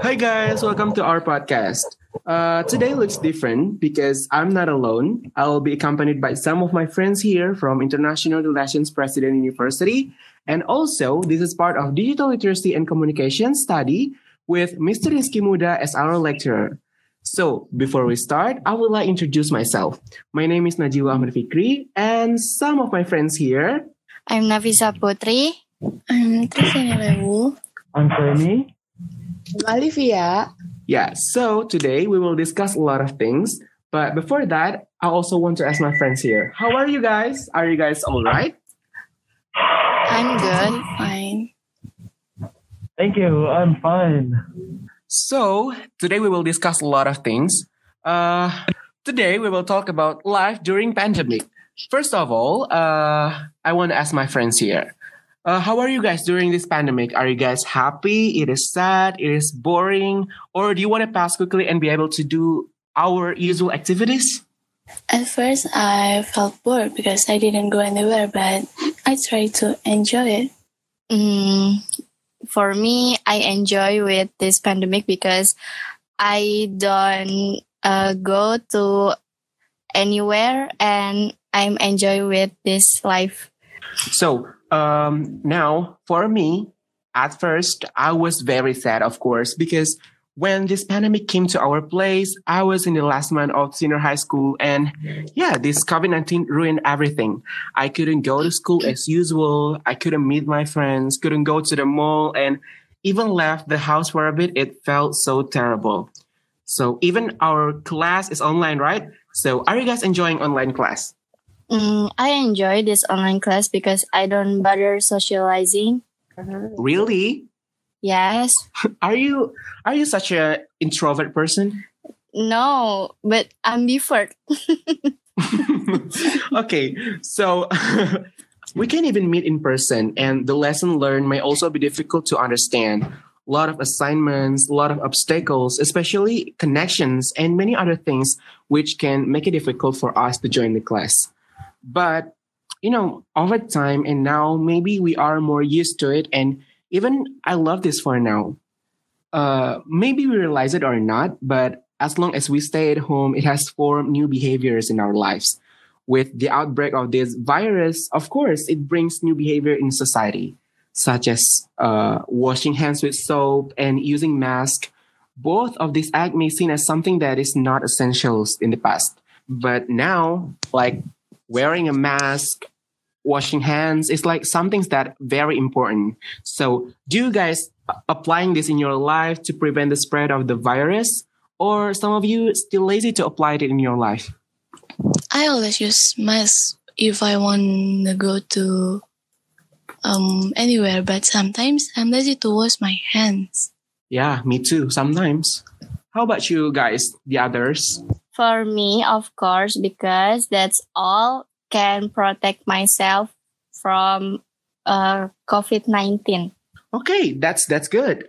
Hi guys, welcome to our podcast. Uh, today looks different because I'm not alone. I'll be accompanied by some of my friends here from International Relations President University. And also, this is part of Digital Literacy and Communication Study with Mr. Rizky Muda as our lecturer. So, before we start, I would like to introduce myself. My name is Najwa Ahmad Fikri, and some of my friends here. I'm Nafisa Putri. I'm Trisini Lewu. I'm Fermi. Olivia. Yeah, so today we will discuss a lot of things. But before that, I also want to ask my friends here. How are you guys? Are you guys all right? I'm good. Fine. Thank you. I'm fine. So, today we will discuss a lot of things. Uh, today we will talk about life during pandemic. First of all, uh, I want to ask my friends here. Uh, how are you guys during this pandemic? Are you guys happy? It is sad? It is boring? Or do you want to pass quickly and be able to do our usual activities? At first, I felt bored because I didn't go anywhere, but I tried to enjoy it. Mm, for me, I enjoy with this pandemic because I don't uh, go to anywhere and I'm enjoy with this life. So, um, now for me, at first, I was very sad, of course, because when this pandemic came to our place, I was in the last month of senior high school, and yeah, this COVID 19 ruined everything. I couldn't go to school as usual, I couldn't meet my friends, couldn't go to the mall, and even left the house for a bit. It felt so terrible. So, even our class is online, right? So, are you guys enjoying online class? Mm, I enjoy this online class because I don't bother socializing. Really? Yes. Are you are you such a introvert person? No, but I'm ambivert. okay, so we can't even meet in person, and the lesson learned may also be difficult to understand. A lot of assignments, a lot of obstacles, especially connections, and many other things which can make it difficult for us to join the class. But you know, over time and now, maybe we are more used to it, and even I love this for now. Uh, maybe we realize it or not, but as long as we stay at home, it has formed new behaviors in our lives. With the outbreak of this virus, of course, it brings new behavior in society, such as uh, washing hands with soap and using mask. Both of these acts may seem as something that is not essentials in the past, but now, like wearing a mask, washing hands is like something that very important. So, do you guys applying this in your life to prevent the spread of the virus, or some of you still lazy to apply it in your life? I always use mask if I want to go to um anywhere, but sometimes I'm lazy to wash my hands. Yeah, me too. Sometimes. How about you guys, the others? For me, of course, because that's all can protect myself from uh, COVID 19. Okay, that's that's good.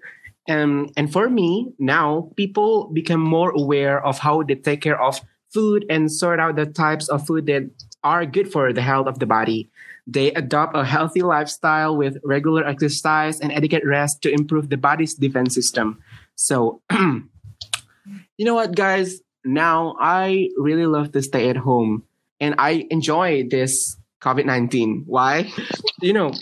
Um, and for me, now people become more aware of how they take care of food and sort out the types of food that are good for the health of the body. They adopt a healthy lifestyle with regular exercise and adequate rest to improve the body's defense system. So, you know what, guys? Now I really love to stay at home and I enjoy this COVID nineteen. Why? you know,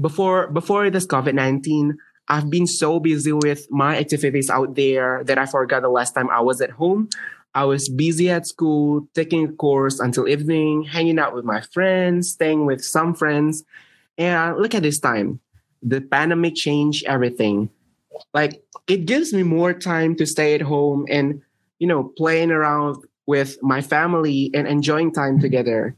before before this COVID nineteen, I've been so busy with my activities out there that I forgot the last time I was at home. I was busy at school, taking a course until evening, hanging out with my friends, staying with some friends. And look at this time. The pandemic changed everything. Like it gives me more time to stay at home and, you know, playing around with my family and enjoying time together.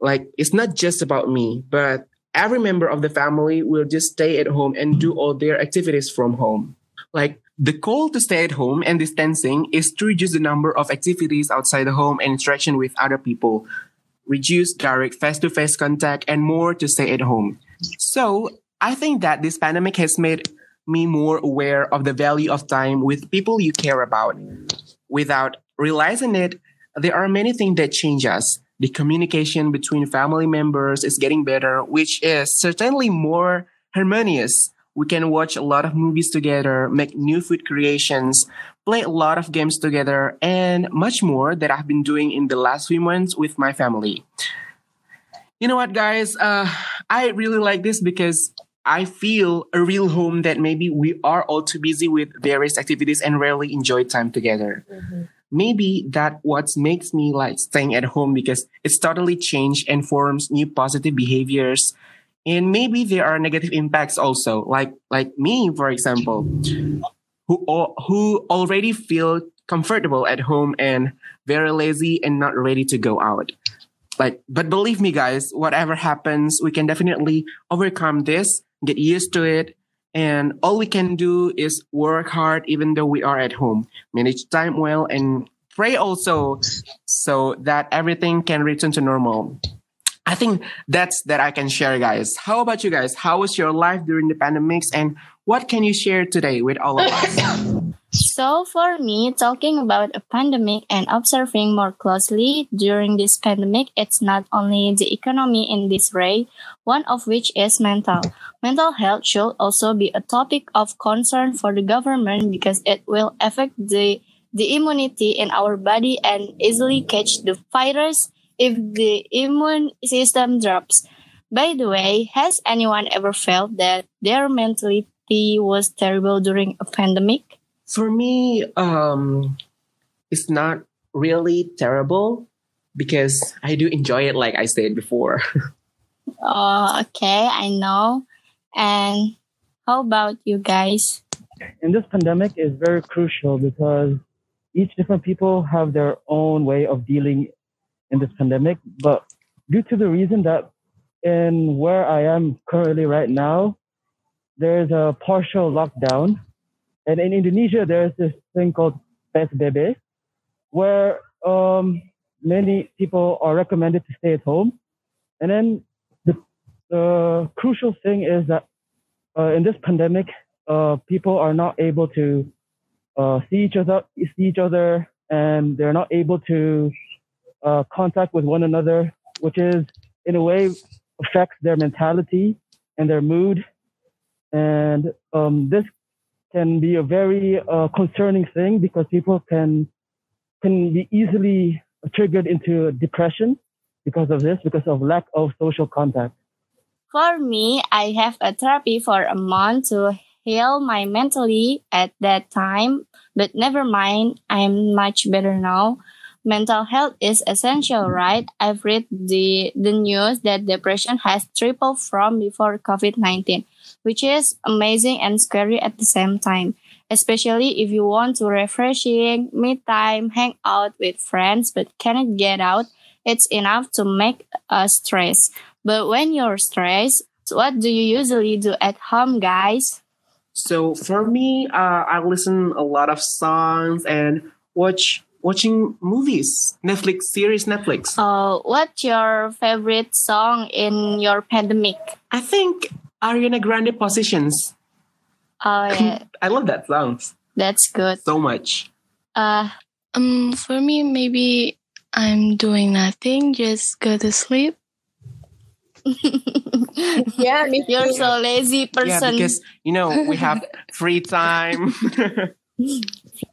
Like it's not just about me, but every member of the family will just stay at home and do all their activities from home. Like the call to stay at home and distancing is to reduce the number of activities outside the home and interaction with other people, reduce direct face to face contact, and more to stay at home. So I think that this pandemic has made me more aware of the value of time with people you care about. Without realizing it, there are many things that change us. The communication between family members is getting better, which is certainly more harmonious We can watch a lot of movies together, make new food creations, play a lot of games together, and much more that I've been doing in the last few months with my family. You know what, guys? Uh, I really like this because I feel a real home that maybe we are all too busy with various activities and rarely enjoy time together. Mm-hmm. Maybe that what makes me like staying at home because it's totally changed and forms new positive behaviors. And maybe there are negative impacts also, like like me, for example, who who already feel comfortable at home and very lazy and not ready to go out like but believe me guys whatever happens we can definitely overcome this get used to it. And all we can do is work hard even though we are at home. Manage time well and pray also so that everything can return to normal. I think that's that i can share guys. How about you guys? How was your life during the pandemics and what can you share today with all of us So, for me, talking about a pandemic and observing more closely during this pandemic, it's not only the economy in this way, one of which is mental. Mental health should also be a topic of concern for the government because it will affect the, the immunity in our body and easily catch the virus if the immune system drops. By the way, has anyone ever felt that their mentality was terrible during a pandemic? For me, um, it's not really terrible because I do enjoy it, like I said before. Oh, okay, I know. And how about you guys? And this pandemic is very crucial because each different people have their own way of dealing in this pandemic. But due to the reason that in where I am currently right now, there's a partial lockdown. And in Indonesia, there's this thing called PSBB, where um, many people are recommended to stay at home. And then the, the crucial thing is that uh, in this pandemic, uh, people are not able to uh, see each other, see each other, and they're not able to uh, contact with one another, which is in a way affects their mentality and their mood. And um, this can be a very uh, concerning thing because people can can be easily triggered into depression because of this, because of lack of social contact. For me, I have a therapy for a month to heal my mentally at that time, but never mind, I'm much better now. Mental health is essential, right? I've read the, the news that depression has tripled from before COVID-19, which is amazing and scary at the same time. Especially if you want to refreshing, me time, hang out with friends, but cannot get out, it's enough to make us stress. But when you're stressed, what do you usually do at home, guys? so for me, uh, I listen a lot of songs and watch watching movies, Netflix series, Netflix. Uh, what's your favorite song in your pandemic? I think Ariana Grande Positions. Oh, yeah, I love that song that's good. so much. Uh, Um, for me, maybe I'm doing nothing, just go to sleep. yeah, you're so lazy person. Yeah, because you know we have free time.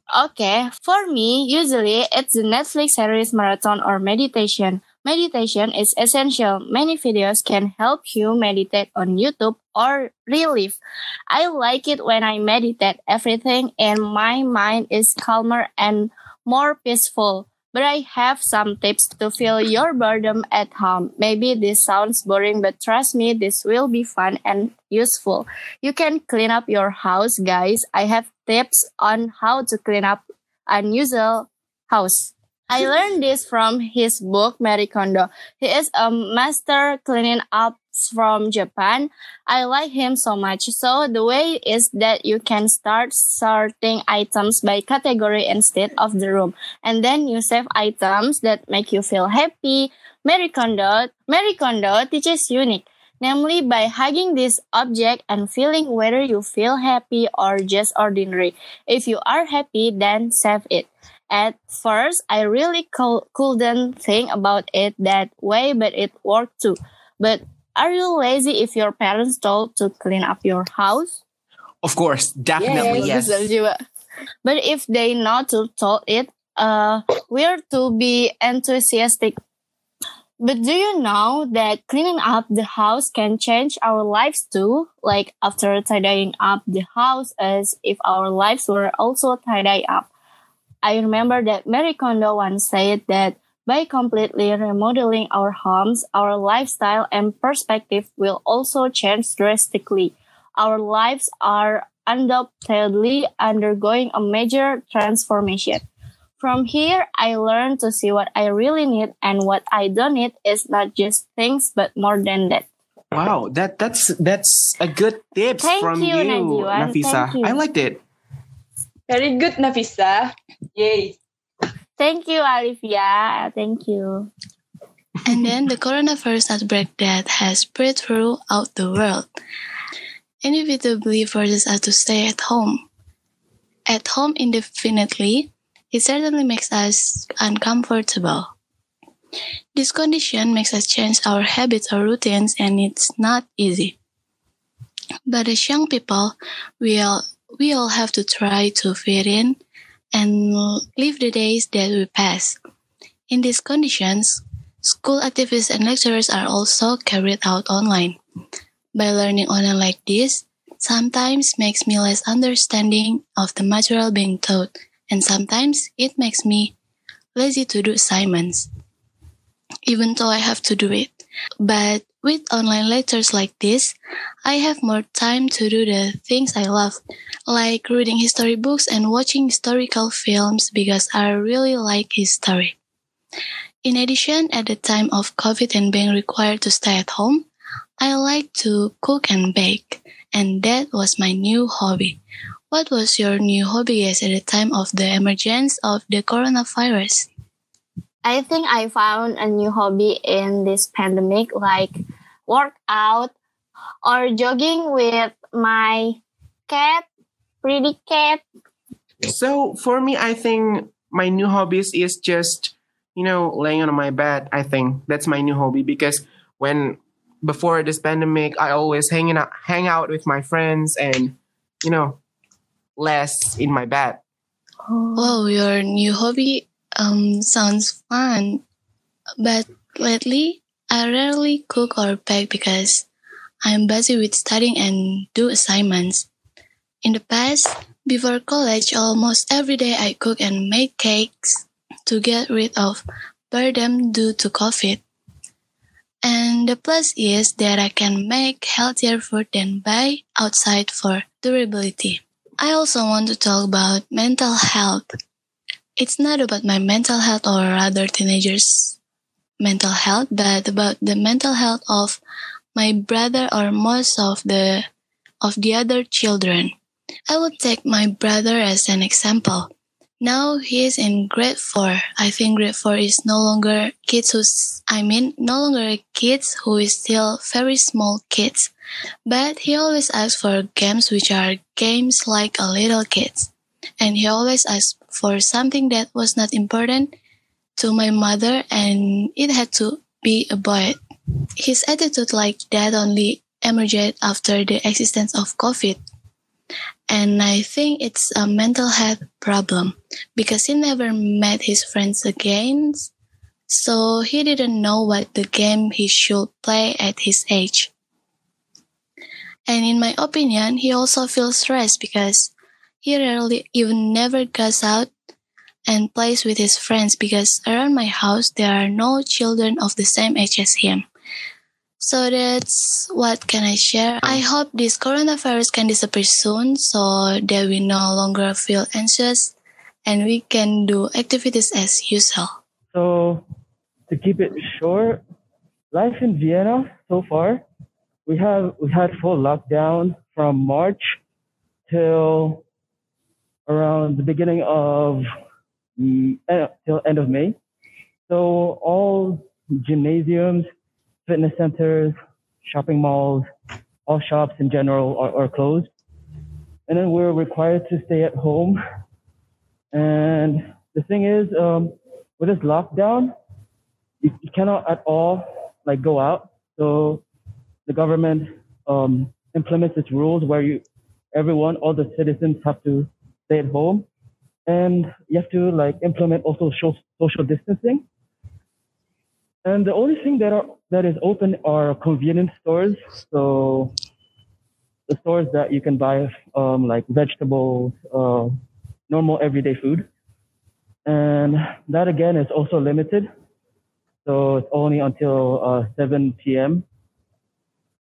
Okay, for me, usually it's the Netflix series marathon or meditation. Meditation is essential. Many videos can help you meditate on YouTube or relief. I like it when I meditate. Everything in my mind is calmer and more peaceful. But I have some tips to feel your boredom at home. Maybe this sounds boring, but trust me, this will be fun and useful. You can clean up your house, guys. I have tips on how to clean up unusual house. I learned this from his book, Marie Kondo. He is a master cleaning up from Japan. I like him so much. So the way is that you can start sorting items by category instead of the room. And then you save items that make you feel happy. Marie Kondo, Marie Kondo teaches unique namely by hugging this object and feeling whether you feel happy or just ordinary. If you are happy, then save it. At first, I really cou- couldn't think about it that way, but it worked too. But are you lazy if your parents told to clean up your house? Of course, definitely yes. Betul juga. But if they not to told it, uh, we're to be enthusiastic. But do you know that cleaning up the house can change our lives too? Like after tidying up the house as if our lives were also tidied up. I remember that Marie Kondo once said that by completely remodeling our homes, our lifestyle and perspective will also change drastically. Our lives are undoubtedly undergoing a major transformation. From here, I learned to see what I really need and what I don't need is not just things, but more than that. Wow, that that's that's a good tips Thank from you, you, Nafisa. Thank you. I liked it. Very good, Nafisa. Yay. Thank you, Olivia. Thank you. And then the coronavirus outbreak that has spread throughout the world inevitably forces us to stay at home. At home indefinitely, it certainly makes us uncomfortable. This condition makes us change our habits or routines, and it's not easy. But as young people, we all, we all have to try to fit in and live the days that we pass. In these conditions, school activities and lectures are also carried out online. By learning online like this, sometimes makes me less understanding of the material being taught, and sometimes it makes me lazy to do assignments, even though I have to do it. But with online lectures like this, I have more time to do the things I love, like reading history books and watching historical films because I really like history. In addition, at the time of COVID and being required to stay at home, I like to cook and bake, and that was my new hobby. What was your new hobby at the time of the emergence of the coronavirus? I think I found a new hobby in this pandemic, like workout or jogging with my cat, pretty cat. So for me, I think my new hobbies is just you know laying on my bed. I think that's my new hobby because when before this pandemic, I always hanging out, hang out with my friends and you know less in my bed. Wow, your new hobby um sounds fun. But lately, I rarely cook or bake because I'm busy with studying and do assignments. In the past, before college, almost every day I cook and make cakes to get rid of boredom due to COVID. And the plus is that I can make healthier food than buy outside for durability. I also want to talk about mental health. It's not about my mental health or other teenagers' mental health, but about the mental health of my brother or most of the of the other children. I would take my brother as an example. Now he is in grade 4. I think grade 4 is no longer kids who's, I mean, no longer kids who is still very small kids. But he always asks for games which are games like a little kids. And he always asked for something that was not important to my mother and it had to be a boy. His attitude like that only emerged after the existence of COVID. And I think it's a mental health problem because he never met his friends again. So he didn't know what the game he should play at his age. And in my opinion, he also feels stressed because he rarely even never goes out and plays with his friends because around my house there are no children of the same age as him. So that's what can I share. I hope this coronavirus can disappear soon so that we no longer feel anxious and we can do activities as usual. So, to keep it short, life in Vienna so far, we have we had full lockdown from March till around the beginning of mm, eh, till end of May. So all gymnasiums, fitness centers, shopping malls, all shops in general are, are closed. And then we're required to stay at home. And the thing is, um, with this lockdown, you, you cannot at all like go out. So the government um, implements its rules where you everyone, all the citizens have to stay at home, and you have to like implement also social distancing. And the only thing that are that is open are convenience stores. So the stores that you can buy um, like vegetables, uh, normal everyday food, and that again is also limited. So it's only until uh, 7 p.m.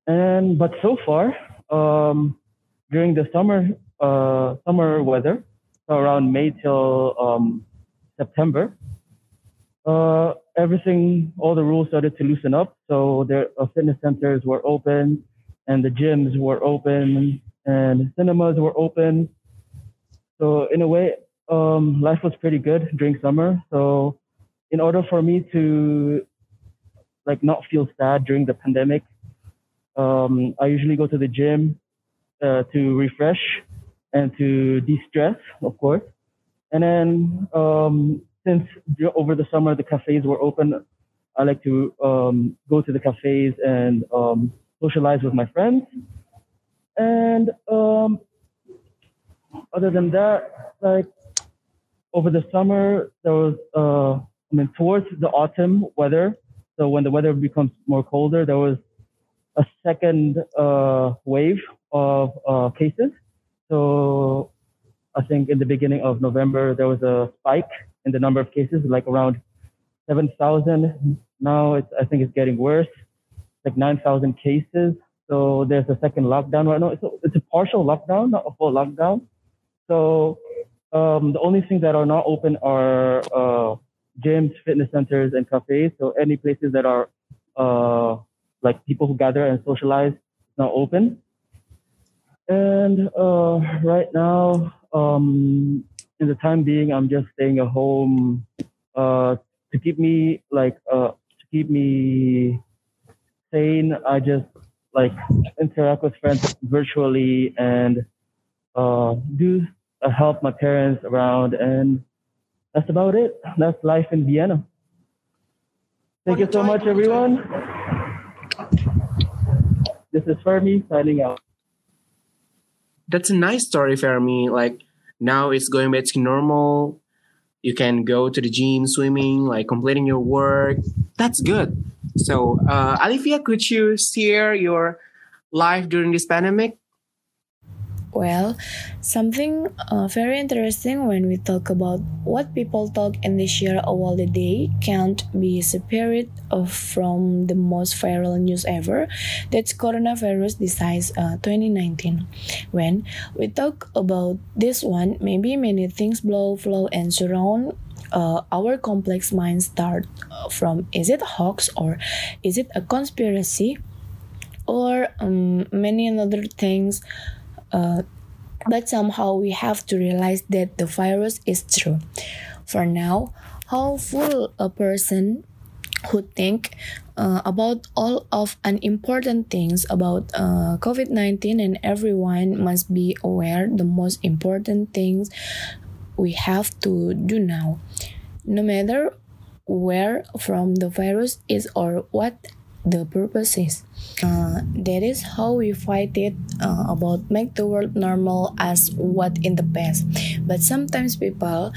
And but so far, um, during the summer uh, summer weather, so around May till um, September, uh, everything, all the rules started to loosen up. So their uh, fitness centers were open, and the gyms were open, and cinemas were open. So in a way, um, life was pretty good during summer. So in order for me to like not feel sad during the pandemic, um, I usually go to the gym uh, to refresh and to de-stress, of course. And then um, since over the summer the cafes were open, I like to um, go to the cafes and um, socialize with my friends. And um, other than that, like over the summer, there was, uh, I mean, towards the autumn weather. So when the weather becomes more colder, there was a second uh, wave of uh, cases. So I think in the beginning of November, there was a spike in the number of cases, like around 7,000. Now it's, I think it's getting worse, like 9,000 cases. So there's a second lockdown right now. It's a, it's a partial lockdown, not a full lockdown. So um, the only things that are not open are uh, gyms, fitness centers, and cafes. So any places that are uh, like people who gather and socialize is not open. And uh, right now, um, in the time being, I'm just staying at home uh, to keep me like uh, to keep me sane. I just like interact with friends virtually and uh, do uh, help my parents around, and that's about it. That's life in Vienna. Thank you so much, everyone. This is Fermi signing out. That's a nice story, for me. Like now it's going back to normal. You can go to the gym, swimming, like completing your work. That's good. So, uh, Olivia, could you share your life during this pandemic? Well, something uh, very interesting when we talk about what people talk and they share all the day can't be separated of from the most viral news ever. That's coronavirus disease uh, 2019. When we talk about this one, maybe many things blow, flow, and surround uh, our complex mind start uh, from is it a hoax or is it a conspiracy or um, many other things uh, but somehow we have to realize that the virus is true. For now, how full a person who think uh, about all of unimportant things about uh, COVID-19 and everyone must be aware the most important things we have to do now. No matter where from the virus is or what the purpose is. Uh, that is how we fight it uh, about make the world normal as what in the past. But sometimes people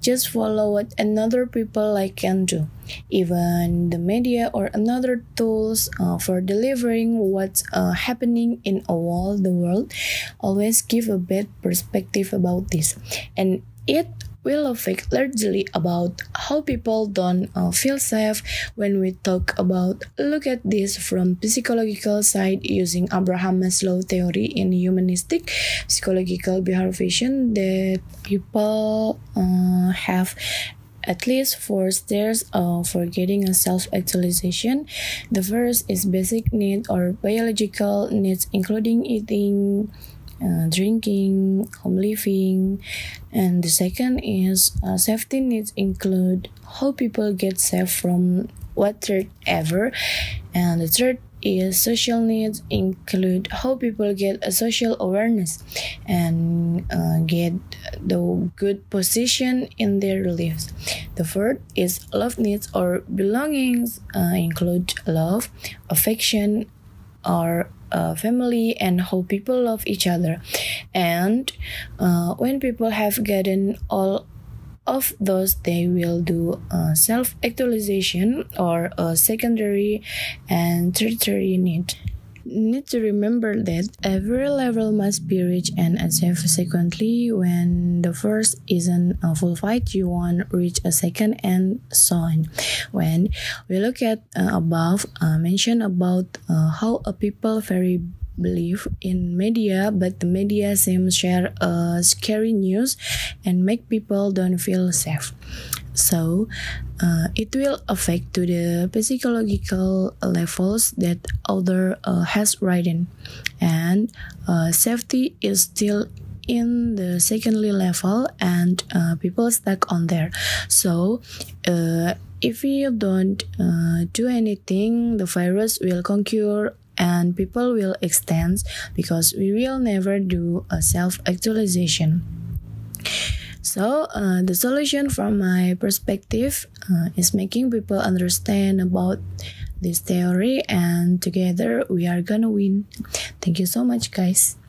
just follow what another people like can do. Even the media or another tools uh, for delivering what's uh, happening in all the world always give a bad perspective about this. And it will affect largely about how people don't uh, feel safe when we talk about look at this from psychological side using Abraham Maslow theory in humanistic psychological behaviorization that people uh, have at least four stairs uh, for getting a self-actualization. The first is basic need or biological needs, including eating, uh, drinking, home living, and the second is uh, safety needs include how people get safe from whatever, and the third is social needs include how people get a social awareness and uh, get the good position in their lives. The fourth is love needs or belongings uh, include love, affection, our uh, family and how people love each other. And uh, when people have gotten all of those, they will do uh, self actualization or a secondary and tertiary need need to remember that every level must be reached and achieved subsequently. When the first isn't a full fight, you want reach a second and so on. When we look at uh, above uh, mentioned about uh, how a people very believe in media but the media seems share uh, scary news and make people don't feel safe so uh, it will affect to the psychological levels that other uh, has written and uh, safety is still in the secondary level and uh, people stuck on there. So uh, if you don't uh, do anything the virus will conquer and people will extend because we will never do a self actualization so, uh, the solution from my perspective uh, is making people understand about this theory, and together we are gonna win. Thank you so much, guys.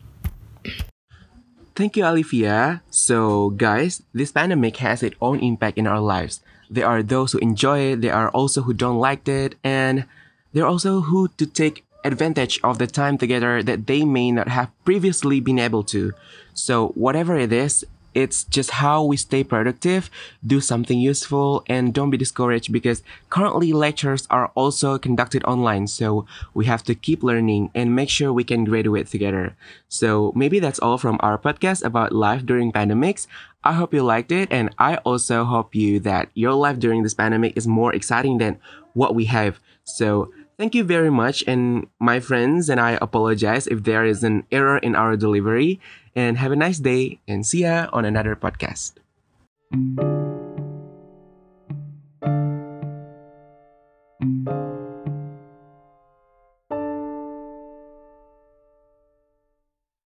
Thank you, Olivia. So, guys, this pandemic has its own impact in our lives. There are those who enjoy it, there are also who don't like it, and there are also who to take advantage of the time together that they may not have previously been able to. So, whatever it is, it's just how we stay productive, do something useful, and don't be discouraged because currently lectures are also conducted online. So we have to keep learning and make sure we can graduate together. So maybe that's all from our podcast about life during pandemics. I hope you liked it. And I also hope you that your life during this pandemic is more exciting than what we have. So Thank you very much. And my friends and I apologize if there is an error in our delivery. And have a nice day and see ya on another podcast.